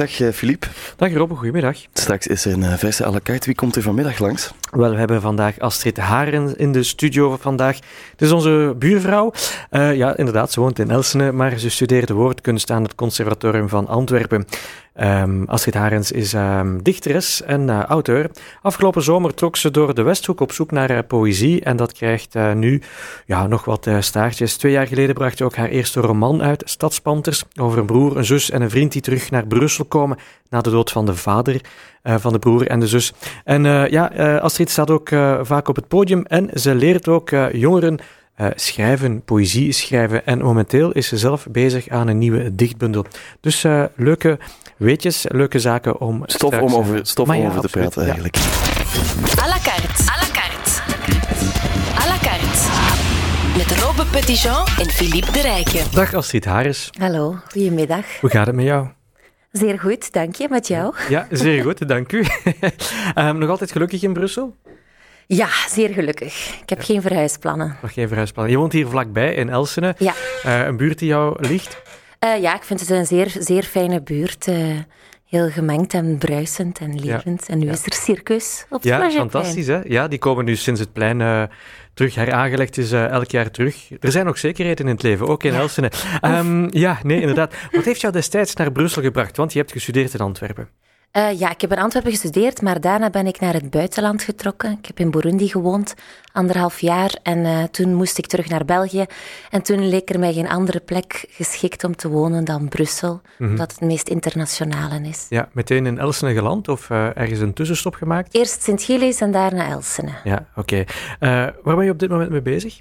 Dag Filip. Dag Robbe, goedemiddag. Straks is er een verse à la carte. Wie komt er vanmiddag langs? Wel, we hebben vandaag Astrid Haren in de studio vandaag. Het is onze buurvrouw. Uh, ja, inderdaad, ze woont in Elsene, maar ze studeerde woordkunst aan het Conservatorium van Antwerpen. Um, Astrid Harens is um, dichteres en uh, auteur. Afgelopen zomer trok ze door de Westhoek op zoek naar uh, poëzie en dat krijgt uh, nu ja, nog wat staartjes. Twee jaar geleden bracht ze ook haar eerste roman uit, Stadspanters, over een broer, een zus en een vriend die terug naar Brussel komen na de dood van de vader van de broer en de zus. En ja, Astrid staat ook vaak op het podium en ze leert ook jongeren schrijven, poëzie schrijven. En momenteel is ze zelf bezig aan een nieuwe dichtbundel. Dus leuke weetjes, leuke zaken om... Stof om over, stof om over te praten, eigenlijk. À la carte. À la carte. À la carte. Met Robbe Petitjean en Philippe de Rijken. Dag Astrid Haris. Hallo, goedemiddag. Hoe gaat het met jou? Zeer goed, dank je. Met jou? Ja, zeer goed, dank u. um, nog altijd gelukkig in Brussel? Ja, zeer gelukkig. Ik heb geen verhuisplannen. Nog geen verhuisplannen. Je woont hier vlakbij in Elsene. Ja. Uh, een buurt die jou ligt? Uh, ja, ik vind het een zeer, zeer fijne buurt. Uh, heel gemengd en bruisend en levend. Ja. En nu ja. is er circus op het Ja, fantastisch hè. Ja, die komen nu sinds het plein terug heraangelegd is elk jaar terug. Er zijn ook zekerheden in het leven, ook in. Elsene. Um, ja, nee, inderdaad. Wat heeft jou destijds naar Brussel gebracht? Want je hebt gestudeerd in Antwerpen. Uh, ja, ik heb in Antwerpen gestudeerd, maar daarna ben ik naar het buitenland getrokken. Ik heb in Burundi gewoond, anderhalf jaar. En uh, toen moest ik terug naar België. En toen leek er mij geen andere plek geschikt om te wonen dan Brussel, mm -hmm. omdat het meest internationale is. Ja, meteen in Elsene geland of uh, ergens een tussenstop gemaakt? Eerst Sint-Gilles en daarna Elsene. Ja, oké. Okay. waar ben je op dit moment mee bezig?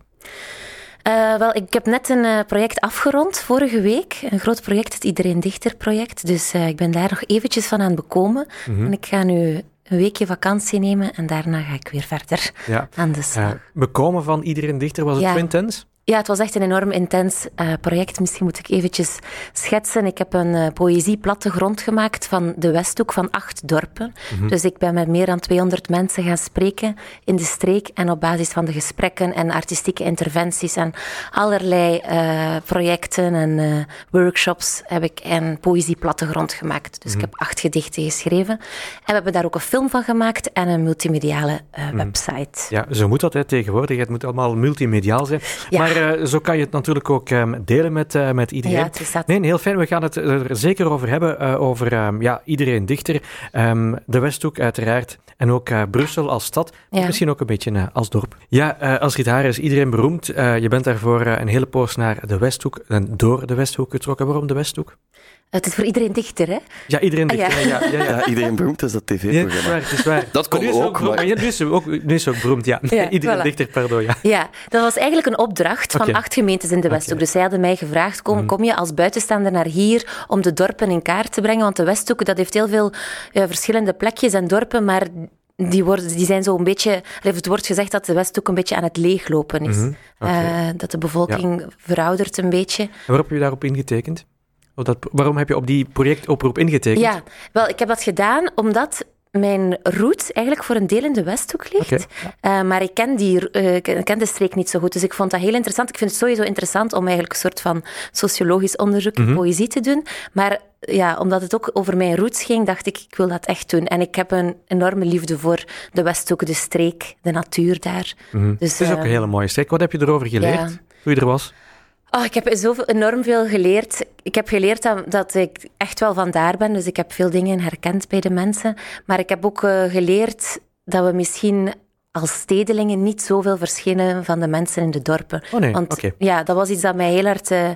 Uh, wel, ik heb net een uh, project afgerond vorige week. Een groot project, het Iedereen Dichter project. Dus uh, ik ben daar nog eventjes van aan het bekomen. Mm -hmm. En ik ga nu een weekje vakantie nemen en daarna ga ik weer verder ja. aan de slag. bekomen van Iedereen Dichter, was het zo intens? Ja, het was echt een enorm intens uh, project. Misschien moet ik eventjes schetsen. Ik heb een uh, poëzieplattegrond gemaakt van de Westhoek van acht dorpen. Mm -hmm. Dus ik ben met meer dan 200 mensen gaan spreken in de streek. En op basis van de gesprekken en artistieke interventies en allerlei uh, projecten en workshops heb ik een poëzieplattegrond gemaakt. Dus mm -hmm. ik heb acht gedichten geschreven. En we hebben daar ook een film van gemaakt en een multimediale mm -hmm. website. Ja, zo moet dat hè, tegenwoordig. Het moet allemaal multimediaal zijn. Ja. Maar uh, zo kan je het natuurlijk ook um, delen met, uh, met iedereen. Ja, het is dat. Nee, heel fijn. We gaan het er zeker over hebben. Uh, over um, ja, iedereen dichter. Um, de Westhoek uiteraard. En ook Brussel als stad. Ja. Misschien ook een beetje als dorp. Ja, als gitaar is iedereen beroemd. je bent daarvoor een hele poos naar de Westhoek en door de Westhoek getrokken. Waarom de Westhoek? Het is voor iedereen dichter, hè? Ja, iedereen dichter. Ah, ja. Ja, ja, ja. iedereen beroemd is dat tv-programma. Ja, het is waar, het is waar. Dat komt ook. ook maar... nu, is ook, nu is ook beroemd, ja. iedereen voilà. dichter, pardon, ja. Ja, dat was eigenlijk een opdracht van okay. acht gemeentes in de Westhoek. Okay. Dus zij hadden mij gevraagd, kom, mm. kom je als buitenstaander naar hier om de dorpen in kaart te brengen? Want de Westhoek, dat heeft heel veel uh, verschillende plekjes en dorpen, maar die, worden, die zijn zo een beetje... Het wordt gezegd dat de Westhoek een beetje aan het leeglopen is. Okay. Uh, dat de bevolking ja. veroudert een beetje. En waarop heb je daarop ingetekend? Dat, waarom heb je op die projectoproep ingetekend? Ja, wel, ik heb dat gedaan omdat mijn roots eigenlijk voor een deel in de Westhoek ligt. Okay. Uh, maar ik ken, die, uh, ken de streek niet zo goed, dus ik vond dat heel interessant. Ik vind het sowieso interessant om eigenlijk een soort van sociologisch onderzoek in mm -hmm. poëzie te doen. Maar ja, omdat het ook over mijn roots ging, dacht ik, ik wil dat echt doen. En ik heb een enorme liefde voor de Westhoek, de streek, de natuur daar. Mm -hmm. dus, het is ook een hele mooie streek. Wat heb je erover geleerd, ja. toen je er was? Oh, ik heb zoveel, enorm veel geleerd. Ik heb geleerd dat, dat, ik echt wel van daar ben. Dus ik heb veel dingen herkend bij de mensen. Maar ik heb ook uh, geleerd dat we misschien als stedelingen niet zoveel verschillen van de mensen in de dorpen. Oh nee, Want okay. ja, dat was iets dat mij heel hard uh,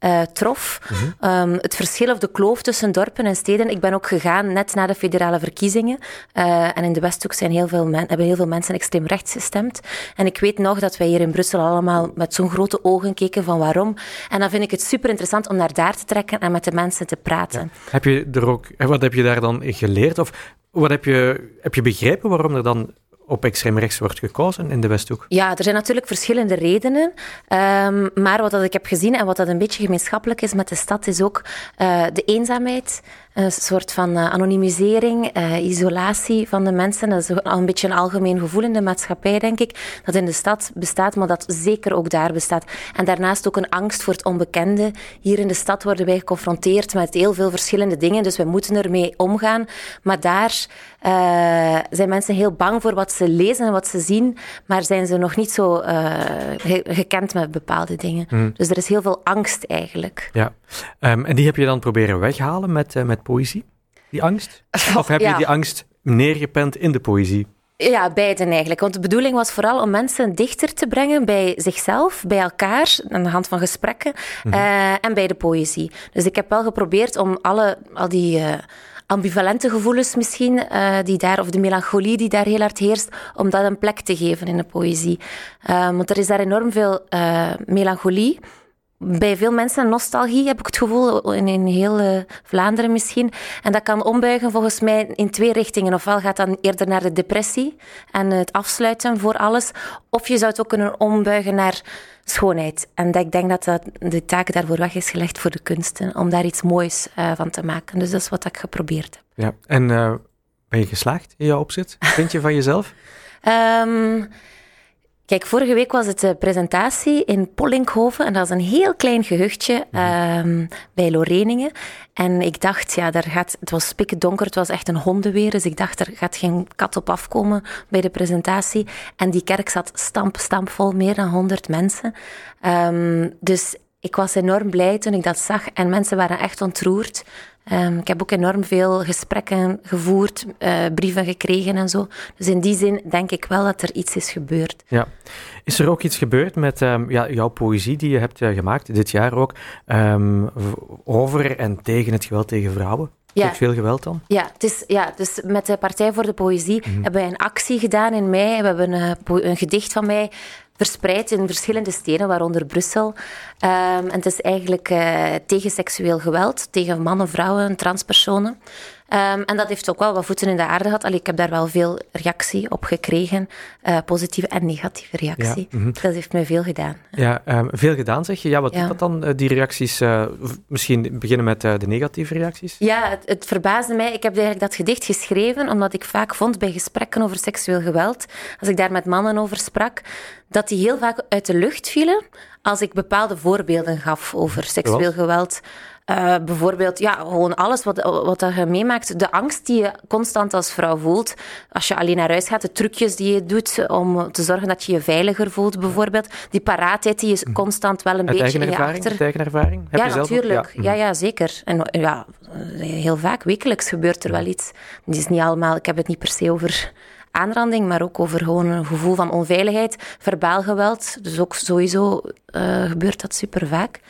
uh, trof. Um, het verschil of de kloof tussen dorpen en steden. Ik ben ook gegaan net na de federale verkiezingen. Uh, en in de Westhoek zijn heel veel men, hebben heel veel mensen extreem rechts gestemd. En ik weet nog dat wij hier in Brussel allemaal met zo'n grote ogen keken van waarom. En dan vind ik het super interessant om naar daar te trekken en met de mensen te praten. Heb je er ook, wat heb je daar dan geleerd? Of wat heb je, heb je begrepen waarom er dan op extreem rechts wordt gekozen in de Westhoek? Ja, er zijn natuurlijk verschillende redenen. Um, maar wat dat ik heb gezien en wat dat een beetje gemeenschappelijk is met de stad, is ook uh, de eenzaamheid. Een soort van anonimisering, isolatie van de mensen. Dat is al een beetje een algemeen gevoel in de maatschappij, denk ik, dat in de stad bestaat, maar dat zeker ook daar bestaat. En daarnaast ook een angst voor het onbekende. Hier in de stad worden wij geconfronteerd met heel veel verschillende dingen, dus we moeten ermee omgaan. Maar daar uh, zijn mensen heel bang voor wat ze lezen en wat ze zien, maar zijn ze nog niet zo uh, gekend met bepaalde dingen. Hmm. Dus er is heel veel angst eigenlijk. Ja, um, en die heb je dan proberen weghalen met, uh, met poëzie? Die angst? Of heb je die angst neergepend in de poëzie? Ja, beiden eigenlijk. Want de bedoeling was vooral om mensen dichter te brengen bij zichzelf, bij elkaar, aan de hand van gesprekken, mm en bij de poëzie. Dus ik heb wel geprobeerd om alle, al die uh, ambivalente gevoelens misschien, uh, die daar, of de melancholie die daar heel hard heerst, om dat een plek te geven in de poëzie. want er is daar enorm veel melancholie bij veel mensen nostalgie, heb ik het gevoel, in, in heel uh, Vlaanderen misschien. En dat kan ombuigen volgens mij in twee richtingen. Ofwel gaat dan eerder naar de depressie en het afsluiten voor alles. Of je zou het ook kunnen ombuigen naar schoonheid. En dat, ik denk dat, dat de taak daarvoor weg is gelegd voor de kunsten, om daar iets moois uh, van te maken. Dus dat is wat ik geprobeerd heb. Ja, en uh, ben je geslaagd in jouw opzet? Vind je van jezelf? um, Kijk, vorige week was het de presentatie in Pollinkhoven en dat is een heel klein gehuchtje um, bij Loreningen. En ik dacht, ja, daar gaat, het was donker, het was echt een hondenweer, dus ik dacht, er gaat geen kat op afkomen bij de presentatie. En die kerk zat stamp, stampvol, meer dan honderd mensen. Um, dus ik was enorm blij toen ik dat zag en mensen waren echt ontroerd. Um, ik heb ook enorm veel gesprekken gevoerd, uh, brieven gekregen en zo. Dus in die zin denk ik wel dat er iets is gebeurd. Ja. Is er ook iets gebeurd met um, ja, jouw poëzie die je hebt uh, gemaakt, dit jaar ook, um, over en tegen het geweld tegen vrouwen? Ja. veel geweld dan? Ja, het is, ja, dus met de Partij voor de Poëzie mm -hmm. hebben wij een actie gedaan in mei. We hebben een, een gedicht van mij verspreid in verschillende steden, waaronder Brussel. Um, en het is eigenlijk uh, tegen seksueel geweld, tegen mannen, vrouwen, transpersonen. Um, en dat heeft ook wel wat voeten in de aarde gehad. Allee, ik heb daar wel veel reactie op gekregen, uh, positieve en negatieve reactie. Ja, mm -hmm. Dat heeft mij veel gedaan. Ja, um, veel gedaan zeg je. Ja, wat ja. doet dat dan, uh, die reacties? Uh, misschien beginnen met de negatieve reacties? Ja, het, het, verbaasde mij. Ik heb eigenlijk dat gedicht geschreven omdat ik vaak vond bij gesprekken over seksueel geweld, als ik daar met mannen over sprak, dat die heel vaak uit de lucht vielen als ik bepaalde voorbeelden gaf over seksueel geweld. Uh, bijvoorbeeld, ja, gewoon alles wat, wat je meemaakt. De angst die je constant als vrouw voelt. Als je alleen naar huis gaat, de trucjes die je doet om te zorgen dat je je veiliger voelt, bijvoorbeeld. Die paraatheid die je hm. constant wel een beetje in je achter... Uit eigen ervaring? Heb ja, je natuurlijk. Ja. ja. Ja, zeker. En ja, heel vaak, wekelijks gebeurt er wel iets. Het is niet allemaal... Ik heb het niet per se over aanranding, maar ook over gewoon een gevoel van onveiligheid, verbaal geweld. Dus ook sowieso uh, gebeurt dat super vaak.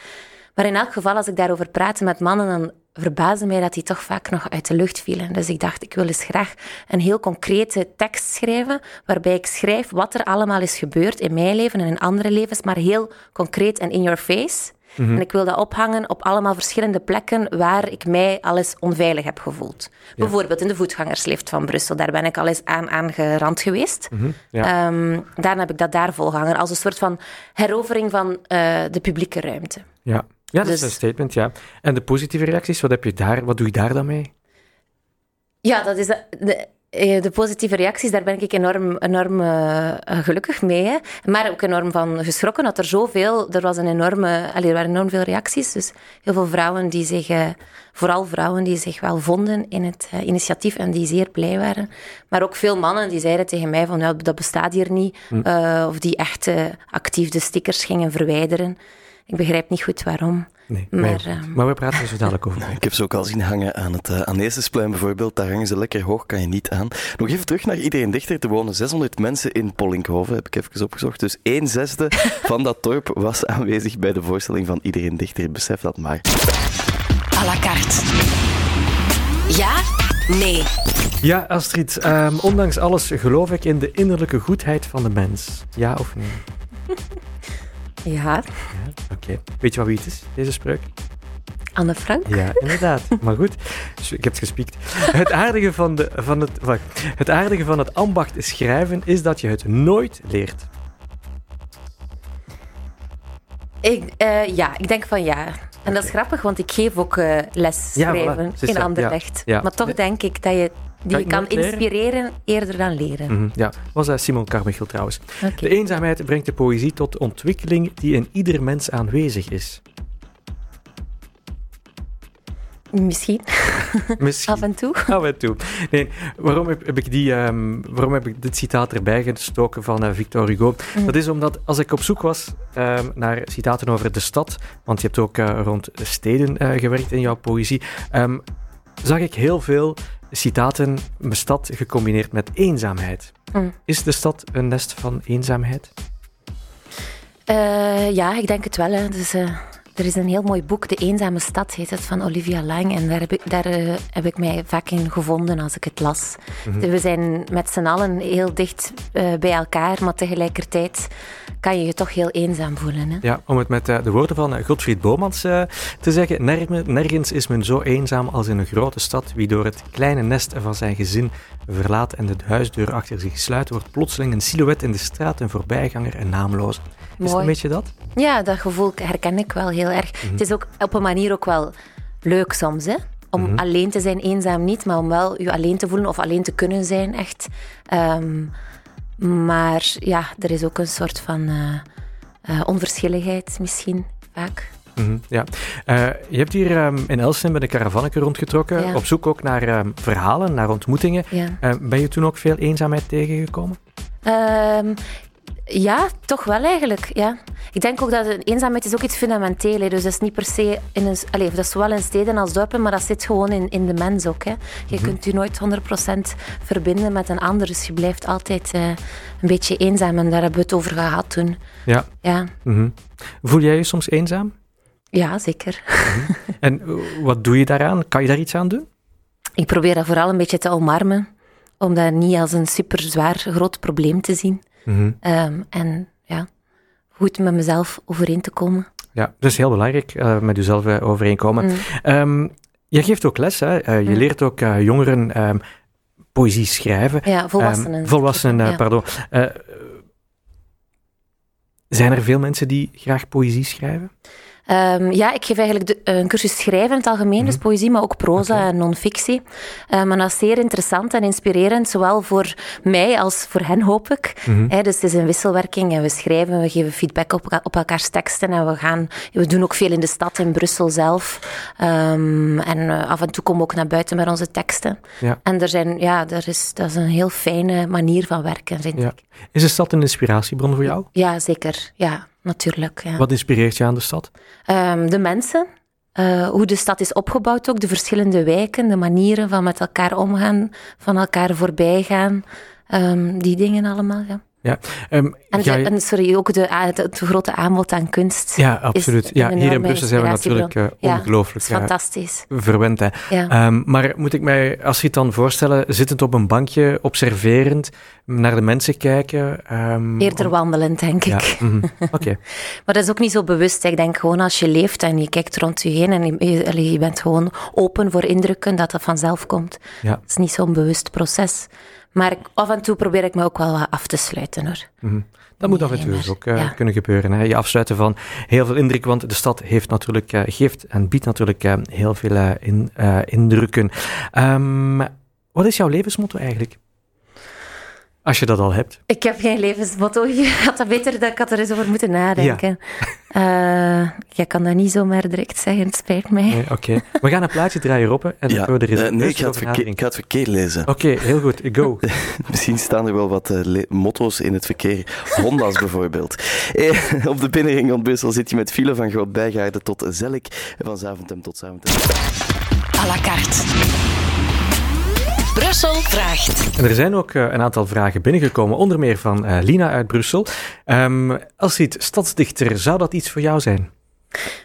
Maar in elk geval, als ik daarover praat met mannen, dan verbaasde mij dat die toch vaak nog uit de lucht vielen. Dus ik dacht, ik wil eens graag een heel concrete tekst schrijven, waarbij ik schrijf wat er allemaal is gebeurd in mijn leven en in andere levens, maar heel concreet en in your face. Mhm. En ik wil dat ophangen op allemaal verschillende plekken waar ik mij alles onveilig heb gevoeld. Bijvoorbeeld in de voetgangerslift van Brussel, daar ben ik al eens aan aangerand geweest. Mm ja. um, daarna heb ik dat daar volgehangen, als een soort van herovering van uh, de publieke ruimte. Ja. Ja, dat is dus- een statement, ja. En de positieve reacties, wat, heb je daar, wat doe je daar dan mee? Ja, dat is de, de, eh, de positieve reacties, daar ben ik enorm, enorm uh, gelukkig mee. Hè. Maar ook enorm van geschrokken dat er zoveel... Er, was een enorme, allee, er waren enorm veel reacties. Dus heel veel vrouwen die zich... Uh, vooral vrouwen die zich wel vonden in het uh, initiatief en die zeer blij waren. Maar ook veel mannen die zeiden tegen mij van... Ja, dat bestaat hier niet. Hm. of die echt actief de stickers gingen verwijderen. Ik begrijp niet goed waarom. Nee, maar, uh, maar we praten er zo dadelijk over. Ik heb ze ook al zien hangen aan het uh, bijvoorbeeld. Daar hangen ze lekker hoog, kan je niet aan. Nog even terug naar Iedereen Dichter. Er wonen 600 mensen in Pollinkhoven, heb ik even opgezocht. Dus een zesde van dat dorp was aanwezig bij de voorstelling van Iedereen Dichter. Besef dat maar. À la carte. Ja? Nee. Ja, Astrid. Um, ondanks alles geloof ik in de innerlijke goedheid van de mens. Ja of nee? Ja. Oké. Weet je wat wie het is, deze spreuk? Anne Frank? Ja, inderdaad. Maar goed, ik heb het gespiekt. Het aardige van, de, van het, wacht. het aardige van het ambacht schrijven is dat je het nooit leert. Ik, uh, ja, ik denk van ja. En dat is grappig, want ik geef ook uh, les schrijven voilà, in Anderlecht. Ja, ja. Maar toch denk ik dat je die kan, kan inspireren eerder dan leren. Mm -hmm, ja, was dat Simon Carmichael trouwens. Okay. De eenzaamheid brengt de poëzie tot ontwikkeling die in ieder mens aanwezig is. Misschien. Misschien. Af en toe. Af en toe. Nee, waarom heb, heb ik, die, um, waarom heb ik dit citaat erbij gestoken van uh, Victor Hugo? Mm. Dat is omdat als ik op zoek was um, naar citaten over de stad, want je hebt ook uh, rond steden uh, gewerkt in jouw poëzie, um, zag ik heel veel citaten met stad gecombineerd met eenzaamheid. Mm. Is de stad een nest van eenzaamheid? ja, ik denk het wel. Hè. Dus, er is een heel mooi boek, De Eenzame Stad heet het, van Olivia Lang. En daar heb ik, daar, uh, heb ik mij vaak in gevonden als ik het las. Mm -hmm. We zijn met z'n allen heel dicht uh, bij elkaar, maar tegelijkertijd kan je je toch heel eenzaam voelen. Hè? Ja, om het met uh, de woorden van Godfried Bomans te zeggen. Nergens is men zo eenzaam als in een grote stad. Wie door het kleine nest van zijn gezin verlaat en de huisdeur achter zich sluit, wordt plotseling een silhouet in de straat, een voorbijganger en naamloos. Is het een beetje dat? Ja, dat gevoel herken ik wel heel erg. Mm -hmm. Het is ook op een manier ook wel leuk soms, hè? Om mm -hmm. alleen te zijn, eenzaam niet, maar om wel je alleen te voelen of alleen te kunnen zijn, echt. Um, maar ja, er is ook een soort van uh, uh, onverschilligheid misschien, vaak. Mm -hmm, ja. Uh, je hebt hier um, in Elsene met een caravanneke rondgetrokken, ja. op zoek ook naar um, verhalen, naar ontmoetingen. Ja. ben je toen ook veel eenzaamheid tegengekomen? Um, ja, toch wel eigenlijk. Ja. Ik denk ook dat eenzaamheid is ook iets fundamenteel is. Dus dat is niet per se in een... Allez, dat is zowel in steden als dorpen, maar dat zit gewoon in, in de mens ook. Hè. Je mm -hmm. kunt je nooit 100% verbinden met een ander. Dus je blijft altijd uh, een beetje eenzaam. En daar hebben we het over gehad toen. Ja. ja. Mm -hmm. Voel jij je soms eenzaam? Ja, zeker. Mm -hmm. En wat doe je daaraan? Kan je daar iets aan doen? Ik probeer dat vooral een beetje te omarmen. Om dat niet als een super zwaar groot probleem te zien. Mm -hmm. um, en ja, goed met mezelf overeen te komen. Ja, dat is heel belangrijk, uh, met jezelf uh, overeenkomen. Mm. Um, je geeft ook les, hè? Uh, je mm. leert ook jongeren um, poëzie schrijven. Ja, volwassenen. volwassenen, ja. pardon. zijn er veel mensen die graag poëzie schrijven? Um, ja, ik geef eigenlijk de, een cursus schrijven in het algemeen, mm -hmm. dus poëzie, maar ook proza okay. en non-fictie. Um, en dat is zeer interessant en inspirerend, zowel voor mij als voor hen, hoop ik. Mm -hmm. He, dus het is een wisselwerking en we schrijven, we geven feedback op, op elkaars teksten en we gaan, we doen ook veel in de stad, in Brussel zelf. Um, en uh, af en toe komen we ook naar buiten met onze teksten. Ja. En er zijn, ja, er is, dat is een heel fijne manier van werken, vind ja. ik. Is de stad een inspiratiebron voor jou? Ja, zeker. Ja natuurlijk. Ja. Wat inspireert je aan de stad? Um, de mensen. Uh, hoe de stad is opgebouwd ook, de verschillende wijken, de manieren van met elkaar omgaan, van elkaar voorbij gaan. Um, die dingen allemaal, ja. Ja, um, en, sorry, ook de, het, het grote aanbod aan kunst. Ja, absoluut. Ja, hier in Brussel zijn we natuurlijk uh, ongelooflijk ja, fantastisch. verwend. Hè. Ja. Um, maar moet ik mij, als je het dan voorstellen, zittend op een bankje, observerend, naar de mensen kijken? Um, Eerder wandelend, denk ik. Mm -hmm. Oké. Okay. maar dat is ook niet zo bewust. Ik denk gewoon als je leeft en je kijkt rond je heen en je, je bent gewoon open voor indrukken, dat dat vanzelf komt. Ja. Het is niet zo'n bewust proces. Maar af en toe probeer ik me ook wel wat af te sluiten hoor. Mm -hmm. Dat moet af en toe dus ook uh, ja. kunnen gebeuren. Hè? Je afsluiten van heel veel indruk, want de stad heeft natuurlijk, uh, geeft en biedt natuurlijk uh, heel veel in, indrukken. Um, wat is jouw levensmotto eigenlijk? Als je dat al hebt. Ik heb geen levensmotto. Je had dat beter dat ik had er eens over moeten nadenken. Ja. Uh, je kan dat niet zomaar direct zeggen, het spijt mij. Nee, Oké. Okay. We gaan een plaatje draaien, Roppe. En ja. dan we er uh, nee, ik ga, het verkeer, ik ga het verkeer lezen. Oké, okay, heel goed. Go. Misschien staan er wel wat uh, motto's in het verkeer. Honda's bijvoorbeeld. Eh, op de binnenring rond Brussel zit je met file van Groot-Bijgaarden tot Zelk. Van Zaventem tot Zaventem. À la carte. Brussel vraagt. En er zijn ook uh, een aantal vragen binnengekomen, onder meer van uh, Lina uit Brussel. Um, als het stadsdichter, zou dat iets voor jou zijn?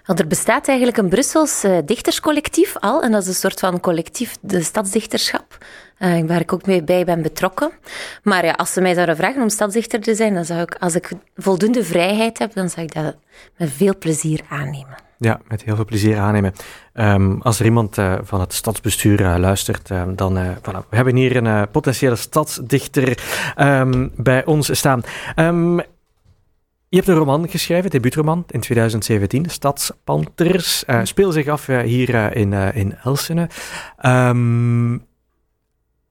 Want er bestaat eigenlijk een Brussels uh, dichterscollectief al, en dat is een soort van collectief, de stadsdichterschap, uh, waar ik ook mee bij ben betrokken. Maar ja, als ze mij zouden vragen om stadsdichter te zijn, dan zou ik, als ik voldoende vrijheid heb, dan zou ik dat met veel plezier aannemen. Ja, met heel veel plezier aannemen. Um, als er iemand uh, van het stadsbestuur uh, luistert, uh, dan voilà, we hebben hier een potentiële stadsdichter um, bij ons staan. Je hebt een roman geschreven, debuutroman, in 2017, Stadspanters. Uh, speel zich af hier uh, in, uh, in Elsene.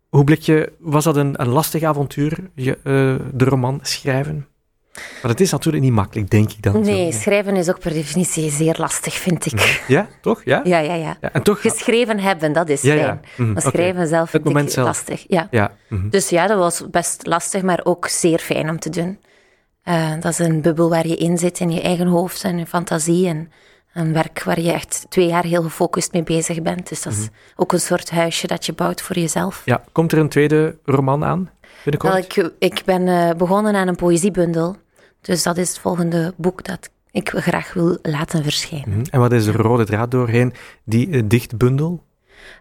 Hoe blik je, was dat een, een lastig avontuur, je, de roman schrijven? Maar het is natuurlijk niet makkelijk, denk ik dan. Nee, schrijven is ook per definitie zeer lastig, vind ik. Mhm. Ja, toch? Ja, ja, ja. ja. ja en toch... Geschreven hebben, dat is fijn. Ja. Mm, maar schrijven okay. zelf vind ik zelf. lastig. Ja. Ja. Mm Dus ja, dat was best lastig, maar ook zeer fijn om te doen. Uh, dat is een bubbel waar je in zit, in je eigen hoofd en je fantasie. En een werk waar je echt twee jaar heel gefocust mee bezig bent. Dus dat is mm ook een soort huisje dat je bouwt voor jezelf. Ja, komt er een tweede roman aan binnenkort? Wel, ik, ik ben uh, begonnen aan een poëziebundel. Dus dat is het volgende boek dat ik graag wil laten verschijnen. Mm -hmm. En wat is de rode draad doorheen die uh, dichtbundel?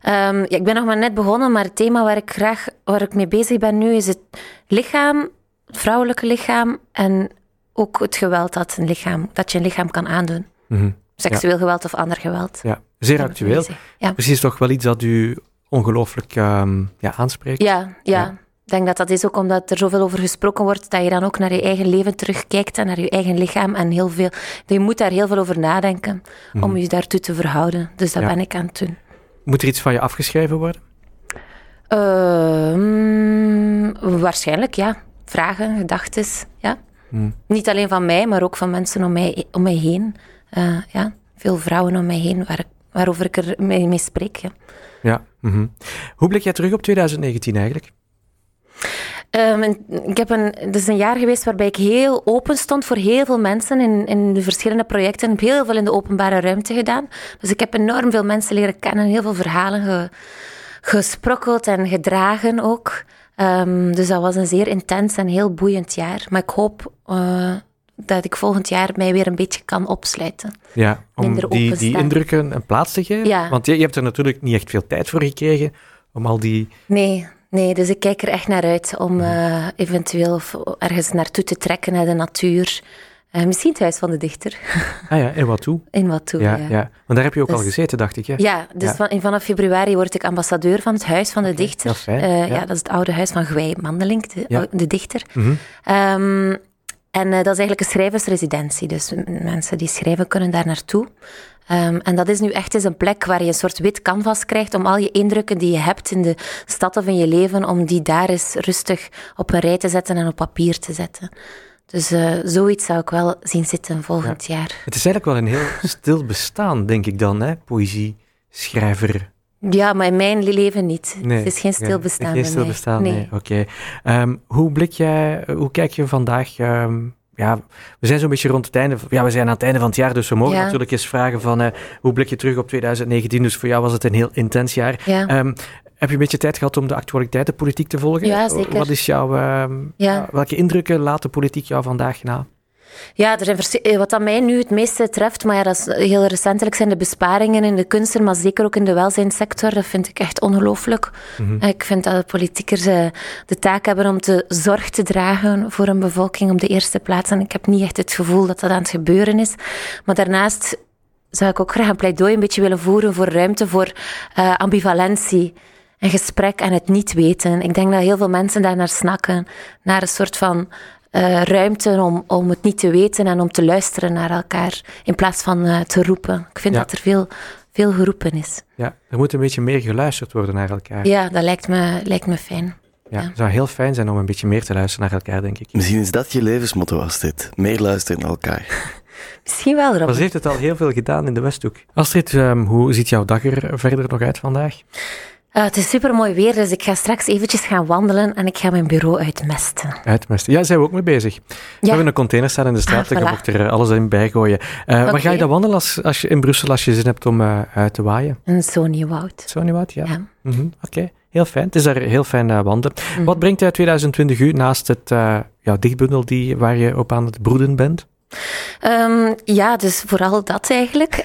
Um, ja, ik ben nog maar net begonnen, maar het thema waar ik graag waar ik mee bezig ben nu is het lichaam, het vrouwelijke lichaam en ook het geweld dat, een lichaam, dat je een lichaam kan aandoen. Mm -hmm. Seksueel ja. geweld of ander geweld. Ja, zeer actueel. Ja. Precies toch wel iets dat u ongelooflijk um, ja, aanspreekt. Ja, ja. ja. Ik denk dat dat is ook omdat er zoveel over gesproken wordt, dat je dan ook naar je eigen leven terugkijkt en naar je eigen lichaam. En heel veel, je moet daar heel veel over nadenken mm -hmm. om je daartoe te verhouden. Dus dat ja. ben ik aan het doen. Moet er iets van je afgeschreven worden? Uh, mm, waarschijnlijk, ja. Vragen, gedachten, ja. Mm. Niet alleen van mij, maar ook van mensen om mij, om mij heen. Uh, ja, veel vrouwen om mij heen waar, waarover ik er mee, mee spreek. Ja. ja -hmm. Hoe blik jij terug op 2019 eigenlijk? Um, ik heb een, het is een jaar geweest waarbij ik heel open stond voor heel veel mensen in, in de verschillende projecten. Ik heb heel veel in de openbare ruimte gedaan. Dus ik heb enorm veel mensen leren kennen, heel veel verhalen ge, gesprokkeld en gedragen ook. Um, dus dat was een zeer intens en heel boeiend jaar. Maar ik hoop uh, dat ik volgend jaar mij weer een beetje kan opsluiten. Ja, om die, die indrukken een plaats te geven? Ja. Want je, je hebt er natuurlijk niet echt veel tijd voor gekregen om al die... Nee, Nee, dus ik kijk er echt naar uit om uh, eventueel ergens naartoe te trekken naar de natuur. Uh, misschien het Huis van de Dichter. Ah ja, in Watu. In Watu, ja. ja. ja. Want daar heb je ook dus, al gezeten, dacht ik. Hè? Ja, dus ja. Van, vanaf februari word ik ambassadeur van het Huis van de okay, Dichter. Dat is fijn, uh, ja. dat is het oude huis van Gwij Mandelink, de, dichter. Mm -hmm. Um, en uh, dat is eigenlijk een schrijversresidentie. Dus mensen die schrijven kunnen daar naartoe. Um, en dat is nu echt eens een plek waar je een soort wit canvas krijgt om al je indrukken die je hebt in de stad of in je leven, om die daar eens rustig op een rij te zetten en op papier te zetten. Dus uh, zoiets zou ik wel zien zitten volgend Ja. jaar. Het is eigenlijk wel een heel stil bestaan, denk ik dan, hè? Poëzie, schrijver. Ja, maar in mijn leven niet. Nee, het is geen ja, stil bestaan Geen bij stil bestaan, Nee. nee. Oké. Ehm, hoe blik jij, hoe kijk je vandaag... ehm, ja, we zijn zo'n beetje rond het einde. Ja, we zijn aan het einde van het jaar, dus we mogen Ja. natuurlijk eens vragen van eh, hoe blik je terug op 2019? Dus voor jou was het een heel intens jaar. Ja. Ehm, heb je een beetje tijd gehad om de actualiteiten politiek te volgen? Ja, zeker. Wat is jouw, ehm, Ja. welke indrukken laat de politiek jou vandaag na? Ja, er zijn eh, wat dat mij nu het meeste treft, maar ja, dat is heel recentelijk, zijn de besparingen in de kunsten, maar zeker ook in de welzijnssector. Dat vind ik echt ongelooflijk. Mhm. Ik vind dat de politiekers eh, de taak hebben om te zorg te dragen voor een bevolking op de eerste plaats. En ik heb niet echt het gevoel dat dat aan het gebeuren is. Maar daarnaast zou ik ook graag een pleidooi een beetje willen voeren voor ruimte voor eh, ambivalentie en gesprek en het niet weten. Ik denk dat heel veel mensen daar naar snakken, naar een soort van eh, ruimte om, om het niet te weten en om te luisteren naar elkaar, in plaats van eh, te roepen. Ik vind Ja. dat er veel, veel geroepen is. Ja, er moet een beetje meer geluisterd worden naar elkaar. Ja, dat lijkt me, lijkt me fijn. Ja, Ja. Het zou heel fijn zijn om een beetje meer te luisteren naar elkaar, denk ik. Misschien is dat je levensmotto als dit. Meer luisteren naar elkaar. Misschien wel, Maar Robin. ze heeft het al heel veel gedaan in de Westhoek. Astrid, ehm, hoe ziet jouw dag er verder nog uit vandaag? Eh, het is super mooi weer, dus ik ga straks eventjes gaan wandelen en ik ga mijn bureau uitmesten. Uitmesten. Ja, daar zijn we ook mee bezig. We hebben een container staan in de straat, Ah, voilà. mag er eh, alles in bijgooien. Eh Waar Oké. ga je dan wandelen als, als je in Brussel, als je zin hebt om eh, uit te waaien? Een niet wat? Ja. Ja. Mhm, Oké, heel fijn. Het is daar heel fijn wandelen. Mhm. Wat brengt jij 2020 u naast het jouw dichtbundel die, waar je op aan het broeden bent? Um, ja, dus vooral dat eigenlijk.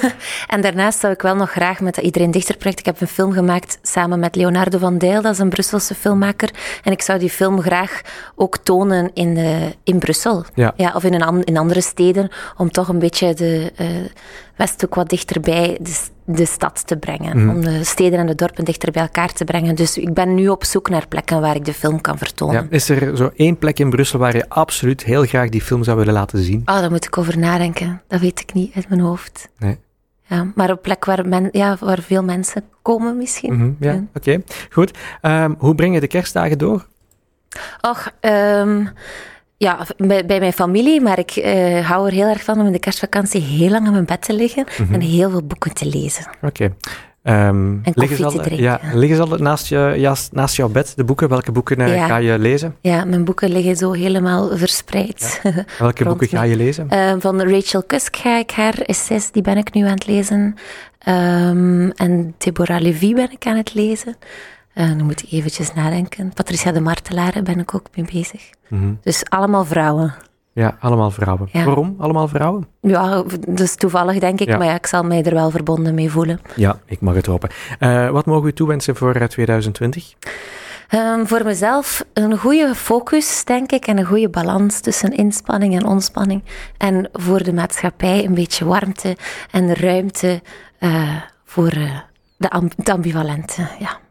en daarnaast zou ik wel nog graag met dat Iedereen Dichter project... Ik heb een film gemaakt samen met Leonardo van Dijl, dat is een Brusselse filmmaker. En ik zou die film graag ook tonen in, de, in Brussel. Ja. Ja, of in, een, in andere steden, om toch een beetje de uh, Westhoek wat dichterbij de, de stad te brengen. Om de steden en de dorpen dichter bij elkaar te brengen. Dus ik ben nu op zoek naar plekken waar ik de film kan vertonen. Ja, is er zo één plek in Brussel waar je absoluut heel graag die film zou willen laten zien? Oh, daar moet ik over nadenken. Dat weet ik niet uit mijn hoofd. Nee. Ja, maar een plek waar, men, ja, waar veel mensen komen misschien. Mhm, ja, oké. Goed. Ehm, hoe breng je de kerstdagen door? Och, ehm, ja, bij, bij, mijn familie, maar ik uh, hou er heel erg van om in de kerstvakantie heel lang in mijn bed te liggen Mhm. en heel veel boeken te lezen. Oké. Ehm, En liggen ze al, drinken. ja, liggen ze al naast, je, naast jouw bed, de boeken? Welke boeken eh, Ja. ga je lezen? Ja, mijn boeken liggen zo helemaal verspreid. Welke boeken ga je lezen? Eh, van Rachel Kusk ga ik haar essays, die ben ik nu aan het lezen. Ehm, en Deborah Levy ben ik aan het lezen. Eh dan moet ik eventjes nadenken. Patricia de Martelaar ben ik ook mee bezig. Mhm. Dus allemaal vrouwen. Ja, allemaal vrouwen. Ja. Waarom allemaal vrouwen? Ja, dus toevallig denk ik, Ja. maar ja, ik zal mij er wel verbonden mee voelen. Ja, ik mag het hopen. Eh, wat mogen we toewensen voor eh, 2020? Ehm, voor mezelf een goede focus, denk ik, en een goede balans tussen inspanning en ontspanning. En voor de maatschappij een beetje warmte en ruimte eh, voor eh, de, het ambivalente. Ja.